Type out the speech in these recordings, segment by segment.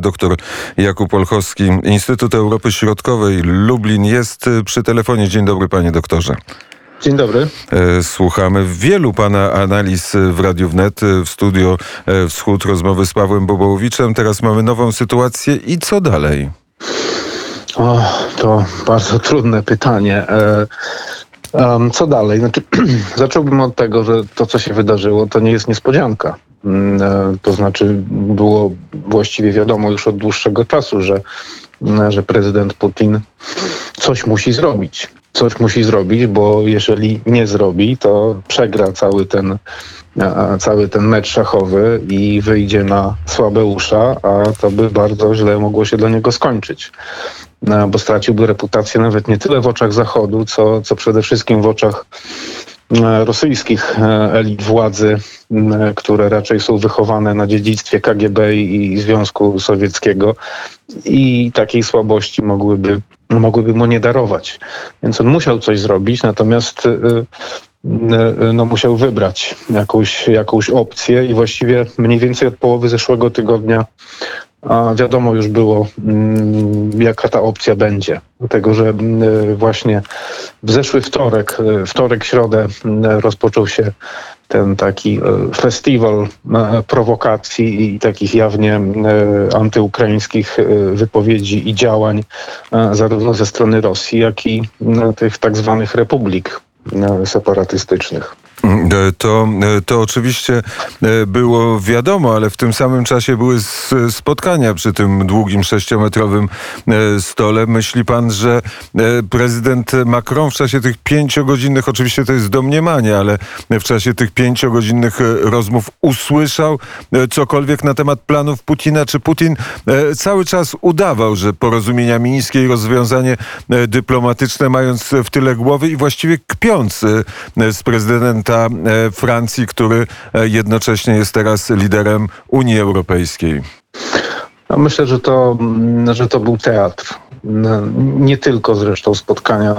Doktor Jakub Olchowski, Instytut Europy Środkowej, Lublin jest y, przy telefonie. Dzień dobry, panie doktorze. Dzień dobry. E, słuchamy wielu pana analiz w Radiu Wnet, w studio Wschód, rozmowy z Pawłem Bobołowiczem. Teraz mamy nową sytuację i co dalej? O, to bardzo trudne pytanie. E, co dalej? Znaczy, zacząłbym od tego, że to, co się wydarzyło, to nie jest niespodzianka. Mm, e, to znaczy, było właściwie wiadomo już od dłuższego czasu, że, mm, że prezydent Putin coś musi zrobić. Coś musi zrobić, bo jeżeli nie zrobi, to przegra cały ten, cały ten mecz szachowy i wyjdzie na słabe usza, a to by bardzo źle mogło się dla niego skończyć. No, bo straciłby reputację nawet nie tyle w oczach Zachodu, co, co przede wszystkim w oczach rosyjskich e, elit władzy, które raczej są wychowane na dziedzictwie KGB i Związku Sowieckiego i takiej słabości mogłyby, mogłyby mu nie darować. Więc on musiał coś zrobić, natomiast e, no, musiał wybrać jakąś, jakąś opcję i właściwie mniej więcej od połowy zeszłego tygodnia a wiadomo już było, mm, jaka ta opcja będzie. Dlatego, że mm, właśnie w zeszły wtorek, e, wtorek, środę mm, rozpoczął się ten taki e, festiwal prowokacji i takich jawnie antyukraińskich wypowiedzi i działań zarówno ze strony Rosji, jak i tych tak zwanych republik separatystycznych. E, to, e, to oczywiście e, było wiadomo, ale w tym samym czasie były spotkania przy tym długim sześciometrowym stole. Myśli pan, że prezydent Macron w czasie tych pięciogodzinnych, oczywiście to jest domniemanie, ale w czasie tych pięciogodzinnych rozmów usłyszał cokolwiek na temat planów Putina? Czy Putin cały czas udawał, że porozumienia mińskie i rozwiązanie dyplomatyczne mając w tyle głowy i właściwie kpiąc z prezydentem prezydenta e, Francji, który e, jednocześnie jest teraz liderem Unii Europejskiej? No myślę, że to, mm, że to był teatr. Nie tylko zresztą spotkania e,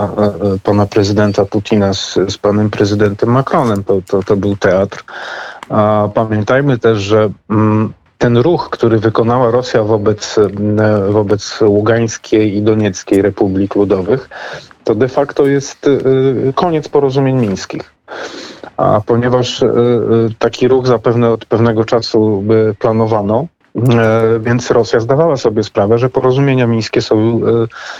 pana prezydenta Putina z, z panem prezydentem Macronem, to, to, to był teatr. A pamiętajmy też, że mm, ten ruch, który wykonała Rosja wobec, wobec Ługańskiej i Donieckiej Republik Ludowych, to de facto jest koniec porozumień mińskich. A ponieważ e, e, taki ruch zapewne od pewnego czasu planowano, e, więc Rosja zdawała sobie sprawę, że porozumienia mińskie są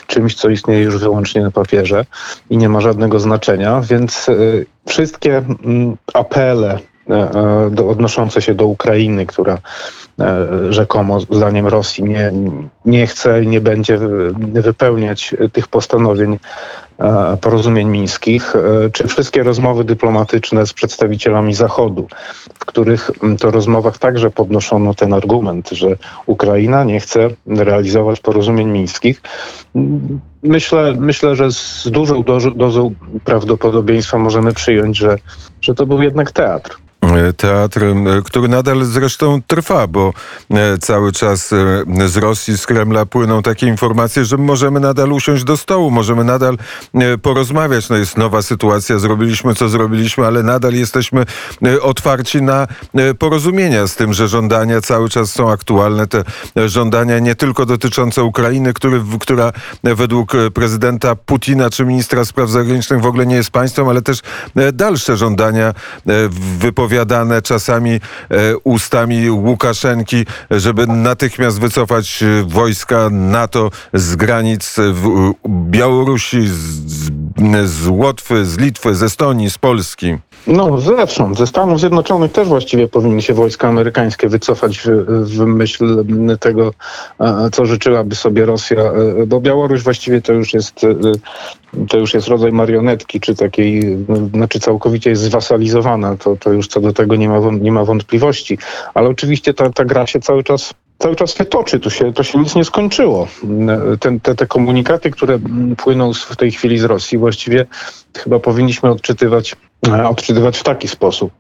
czymś, co istnieje już wyłącznie na papierze i nie ma żadnego znaczenia, więc wszystkie apele do, odnoszące się do Ukrainy, która rzekomo zdaniem Rosji nie, nie chce i nie będzie wypełniać tych postanowień E, porozumień mińskich, e, czy wszystkie rozmowy dyplomatyczne z przedstawicielami Zachodu, w których to rozmowach także podnoszono ten argument, że Ukraina nie chce realizować porozumień mińskich. Myślę, myślę że z dużą dozą prawdopodobieństwa możemy przyjąć, że, że to był jednak teatr. Teatr, który nadal zresztą trwa, bo e, cały czas e, z Rosji, z Kremla płyną takie informacje, że możemy nadal usiąść do stołu, możemy nadal e, porozmawiać. No jest nowa sytuacja, zrobiliśmy co zrobiliśmy, ale nadal jesteśmy otwarci na porozumienia z tym, że żądania cały czas są aktualne. Te żądania nie tylko dotyczące Ukrainy, który, która według prezydenta Putina czy ministra spraw zagranicznych w ogóle nie jest państwem, ale też dalsze żądania wypowiedziane wypowiadane czasami e, ustami Łukaszenki, żeby natychmiast wycofać e, wojska NATO z granic Białorusi, z, z Łotwy, z Litwy, z Estonii, z Polski. No zewsząd. Ze Stanów Zjednoczonych też właściwie powinny się wojska amerykańskie wycofać w, myśl tego, co życzyłaby sobie Rosja, e, bo Białoruś właściwie to już jest to już jest rodzaj marionetki, czy takiej, znaczy całkowicie jest zwasalizowana, to, to już co do tego nie ma, nie ma wątpliwości. Ale oczywiście ta, ta gra się cały czas cały czas się toczy, to się, to się nic nie skończyło. Ten, te, te komunikaty, które płyną w tej chwili z Rosji, właściwie chyba powinniśmy odczytywać, e, odczytywać w taki sposób.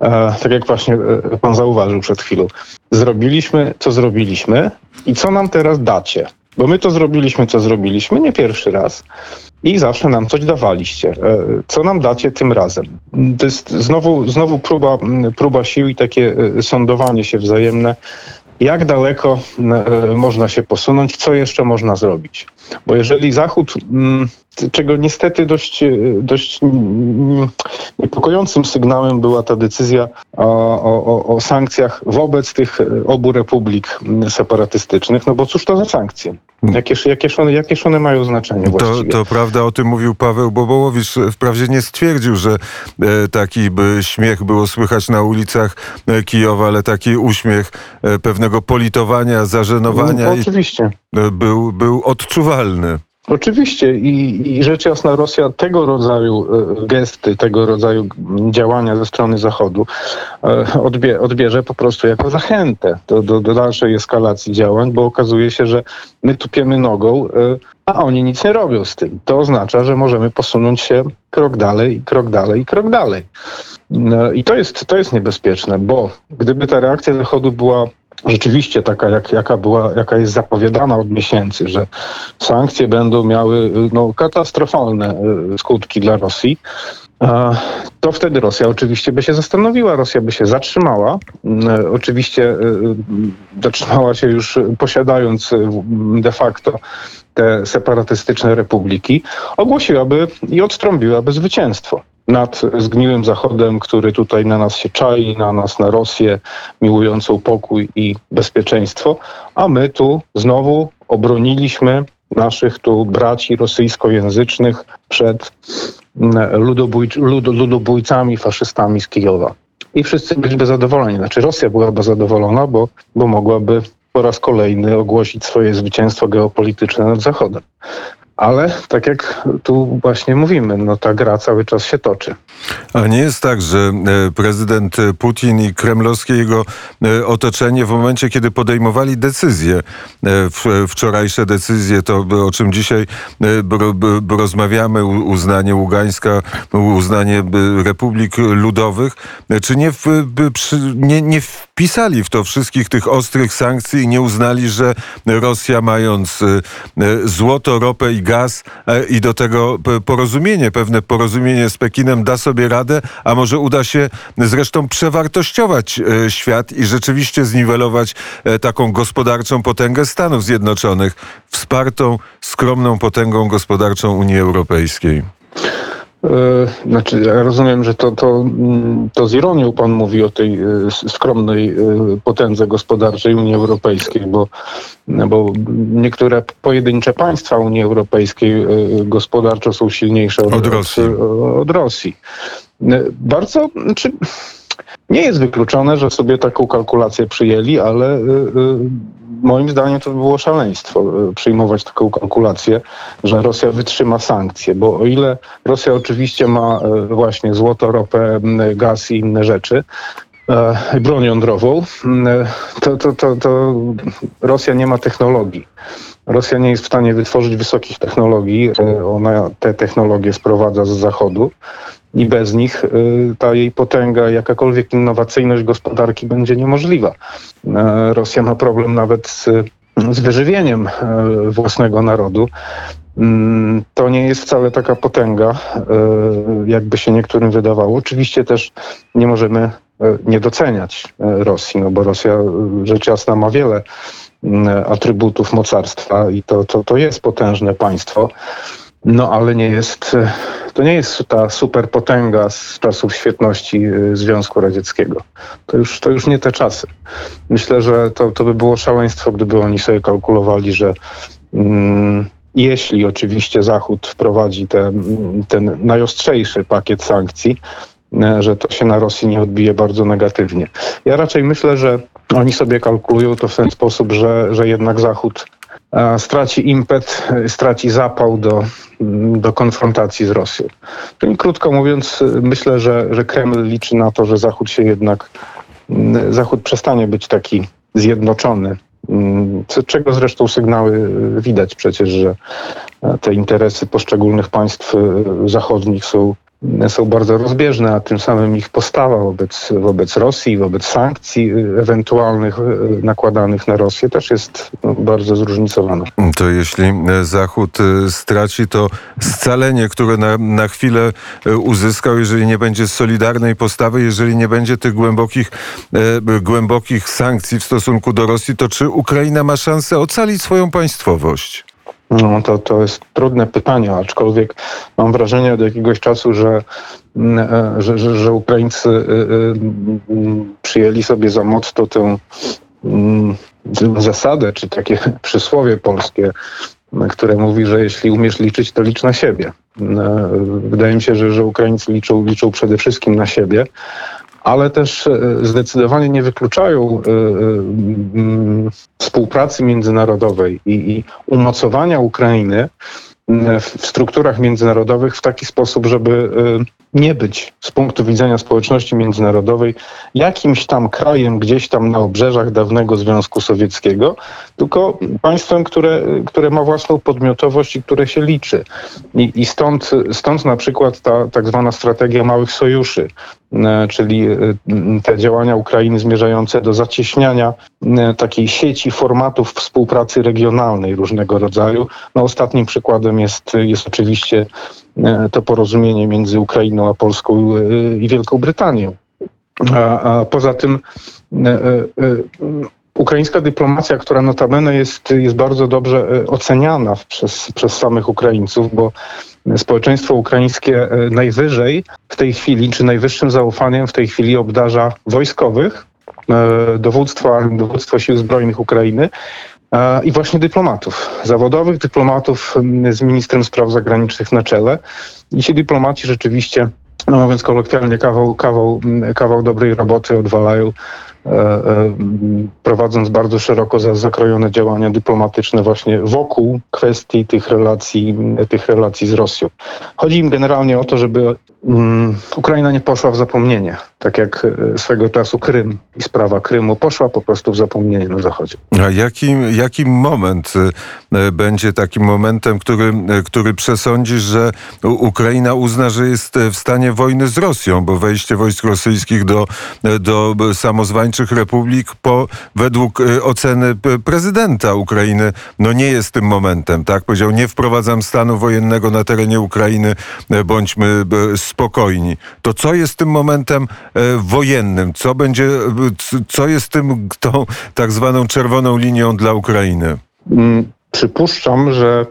E, tak jak właśnie e, pan zauważył przed chwilą. Zrobiliśmy, co zrobiliśmy i co nam teraz dacie? Bo my to zrobiliśmy, co zrobiliśmy, nie pierwszy raz. I zawsze nam coś dawaliście. E, co nam dacie tym razem? To jest znowu, znowu próba, próba sił i takie e, sądowanie się wzajemne. jak daleko e, można się posunąć, co jeszcze można zrobić. Bo jeżeli Zachód, mm, czego niestety dość, e, dość mm, niepokojącym sygnałem była ta decyzja o, o, o sankcjach wobec tych e, obu republik mm, separatystycznych, no bo cóż to za sankcje? Jakież, jakież, one, jakież one mają znaczenie właściwie? To, to prawda, o tym mówił Paweł Bobołowicz. Wprawdzie nie stwierdził, że e, taki by śmiech było słychać na ulicach Kijowa, ale taki uśmiech pewnego politowania, zażenowania no, oczywiście. I, był, był odczuwalny. Oczywiście i, i rzecz jasna Rosja tego rodzaju e, gesty, tego rodzaju działania ze strony Zachodu e, odbie, odbierze po prostu jako zachętę do, do, do, dalszej eskalacji działań, bo okazuje się, że my tupiemy nogą, e, a oni nic nie robią z tym. To oznacza, że możemy posunąć się krok dalej, krok dalej, krok dalej. I to jest, to jest niebezpieczne, bo gdyby ta reakcja Zachodu była rzeczywiście taka, jak, jaka, była, jaka jest zapowiadana od miesięcy, że sankcje będą miały no, katastrofalne e, skutki dla Rosji, to wtedy Rosja oczywiście by się zastanowiła, Rosja by się zatrzymała. E, oczywiście e, zatrzymała się już posiadając de facto te separatystyczne republiki, ogłosiłaby i odtrąbiłaby zwycięstwo nad zgniłym Zachodem, który tutaj na nas się czai, na nas, na Rosję, miłującą pokój i bezpieczeństwo, a my tu znowu obroniliśmy naszych tu braci rosyjskojęzycznych przed mm, ludobójc lud ludobójcami, faszystami z Kijowa. I wszyscy byliby zadowoleni. Znaczy Rosja byłaby zadowolona, bo, bo mogłaby po raz kolejny ogłosić swoje zwycięstwo geopolityczne nad Zachodem. Ale tak jak tu właśnie mówimy, no ta gra cały czas się toczy. A nie jest tak, że e, prezydent Putin i kremlowskie jego e, otoczenie w momencie, kiedy podejmowali decyzje, e, wczorajsze decyzje, to o czym dzisiaj rozmawiamy, uznanie Ługańska, uznanie Republik Ludowych, czy nie, nie, nie wpisali w to wszystkich tych ostrych sankcji i nie uznali, że Rosja mając złoto, ropę i gaz i do tego porozumienie, pewne porozumienie z Pekinem da sobie radę, a może uda się zresztą przewartościować e, świat i rzeczywiście zniwelować e, taką gospodarczą potęgę Stanów Zjednoczonych, wspartą skromną potęgą gospodarczą Unii Europejskiej. E, znaczy, ja rozumiem, że to, to, mm, to z ironią pan mówi o tej skromnej potędze gospodarczej Unii Europejskiej, bo, bo niektóre pojedyncze państwa Unii Europejskiej gospodarczo są silniejsze od, od Rosji. Od, Rosji. Bardzo, znaczy, nie jest wykluczone, że sobie taką kalkulację przyjęli, ale moim zdaniem to by było szaleństwo y, przyjmować taką kalkulację, że Rosja wytrzyma sankcje, bo o ile Rosja oczywiście ma właśnie złoto, ropę, gaz i inne rzeczy, broń jądrową, to, to, to, to Rosja nie ma technologii. Rosja nie jest w stanie wytworzyć wysokich technologii. Ona te technologie sprowadza z zachodu i bez nich y, ta jej potęga, jakakolwiek innowacyjność gospodarki będzie niemożliwa. E, Rosja ma problem nawet z, z wyżywieniem e, własnego narodu. Mm, to nie jest wcale taka potęga, jakby się niektórym wydawało. Oczywiście też nie możemy nie doceniać Rosji, no bo Rosja rzecz jasna ma wiele atrybutów mocarstwa i to, to, to jest potężne państwo. No ale nie jest, to nie jest ta superpotęga z czasów świetności y, Związku Radzieckiego. To już, to już nie te czasy. Myślę, że to, to by było szaleństwo, gdyby oni sobie kalkulowali, że mm, jeśli oczywiście Zachód wprowadzi te, ten najostrzejszy pakiet sankcji, y, że to się na Rosji nie odbije bardzo negatywnie. Ja raczej myślę, że oni sobie kalkulują to w ten sposób, że, że jednak Zachód straci impet, straci zapał do, do konfrontacji z Rosją. Czyli krótko mówiąc, myślę, że, że Kreml liczy na to, że Zachód się jednak, Zachód przestanie być taki zjednoczony. Czego zresztą sygnały widać przecież, że te interesy poszczególnych państw zachodnich są są bardzo rozbieżne, a tym samym ich postawa wobec, wobec Rosji, wobec sankcji y, ewentualnych y, nakładanych na Rosję też jest no, bardzo zróżnicowana. To jeśli e, Zachód e, straci to scalenie, które na, na chwilę e, uzyskał, jeżeli nie będzie solidarnej postawy, jeżeli nie będzie tych głębokich, głębokich sankcji w stosunku do Rosji, to czy Ukraina ma szansę ocalić swoją państwowość? No, to, to jest trudne pytanie, aczkolwiek mam wrażenie od jakiegoś czasu, że, mm, e, że, że, że Ukraińcy y, y, mm, przyjęli sobie za motto tę mm, zasadę, czy takie przysłowie polskie, które mówi, że jeśli umiesz liczyć, to licz na siebie. E, Wydaje mi się, że, że Ukraińcy liczą, liczą przede wszystkim na siebie, ale też e, zdecydowanie nie wykluczają e, e, mm, współpracy międzynarodowej i, i umocowania Ukrainy m, w strukturach międzynarodowych w taki sposób, żeby nie być z punktu widzenia społeczności międzynarodowej jakimś tam krajem gdzieś tam na obrzeżach dawnego Związku Sowieckiego, tylko państwem, które, które ma własną podmiotowość i które się liczy. I, i stąd, stąd na przykład ta tak zwana strategia małych sojuszy, czyli e, te działania Ukrainy zmierzające do zacieśniania e, takiej sieci formatów współpracy regionalnej różnego rodzaju. No, ostatnim przykładem jest, jest oczywiście e, to porozumienie między Ukrainą a Polską e, i Wielką Brytanią. A, a poza tym e, e, e, ukraińska dyplomacja, która notabene jest, jest bardzo dobrze e, oceniana przez, przez samych Ukraińców, bo społeczeństwo ukraińskie e, najwyżej w tej chwili, czy najwyższym zaufaniem w tej chwili obdarza wojskowych, e, dowództwa, dowództwo sił zbrojnych Ukrainy e, i właśnie dyplomatów, zawodowych dyplomatów z ministrem spraw zagranicznych na czele. I ci dyplomaci rzeczywiście, no mówiąc kolokwialnie, kawał, kawał, kawał dobrej roboty odwalają, prowadząc bardzo szeroko za- zakrojone działania dyplomatyczne właśnie wokół kwestii tych relacji, tych relacji z Rosją. Chodzi im generalnie o to, żeby mm, Ukraina nie poszła w zapomnienie, tak jak e, swego czasu Krym i sprawa Krymu poszła po prostu w zapomnienie na Zachodzie. A jaki, jaki moment y, y, będzie takim momentem, który, y, który przesądzi, że Ukraina uzna, że jest w stanie wojny z Rosją, bo wejście wojsk rosyjskich do, do samozwańczych republik po, według oceny prezydenta Ukrainy no nie jest tym momentem, tak? Powiedział, nie wprowadzam stanu wojennego na terenie Ukrainy, bądźmy spokojni. To co jest tym momentem wojennym? Co będzie, co jest tym, tą tak zwaną czerwoną linią dla Ukrainy? Mm, Przypuszczam, że,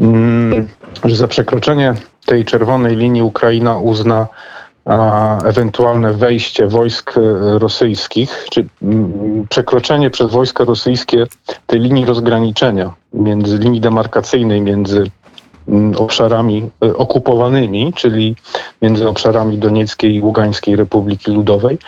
mm, że za przekroczenie tej czerwonej linii Ukraina uzna ewentualne wejście wojsk e, rosyjskich, czy mm, przekroczenie przez wojska rosyjskie tej linii rozgraniczenia, między linii demarkacyjnej między obszarami e, okupowanymi, czyli między obszarami Donieckiej i Ługańskiej Republiki Ludowej,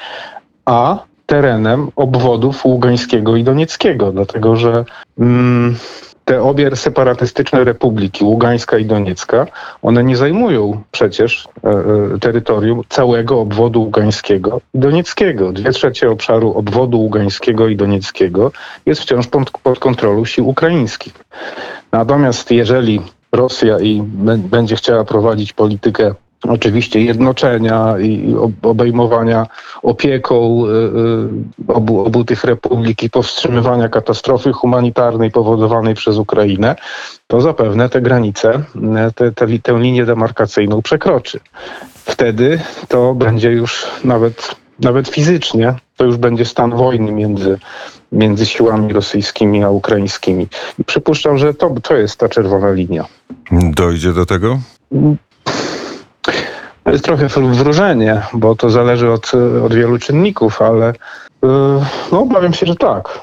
a terenem obwodów Ługańskiego i Donieckiego, dlatego że mm, te obie separatystyczne republiki, Ługańska i Doniecka, one nie zajmują przecież e, e, terytorium całego obwodu Ługańskiego i Donieckiego. Dwie trzecie obszaru obwodu Ługańskiego i Donieckiego jest wciąż pod, pod kontrolą sił ukraińskich. Natomiast jeżeli Rosja i będzie chciała prowadzić politykę oczywiście jednoczenia i ob- obejmowania opieką y, y, obu, obu tych republik i powstrzymywania katastrofy humanitarnej powodowanej przez Ukrainę, to zapewne te granice, y, te, te, tę linię demarkacyjną przekroczy. Wtedy to będzie już nawet, nawet fizycznie, to już będzie stan wojny między, między siłami rosyjskimi a ukraińskimi. I przypuszczam, że to, to jest ta czerwona linia. Dojdzie do tego? To jest trochę wróżenie, bo to zależy od, od wielu czynników, ale yy, no, obawiam się, że tak.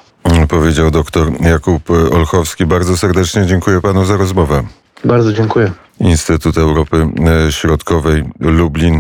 Powiedział doktor Jakub Olchowski. Bardzo serdecznie dziękuję panu za rozmowę. Bardzo dziękuję. Instytut Europy Środkowej Lublin.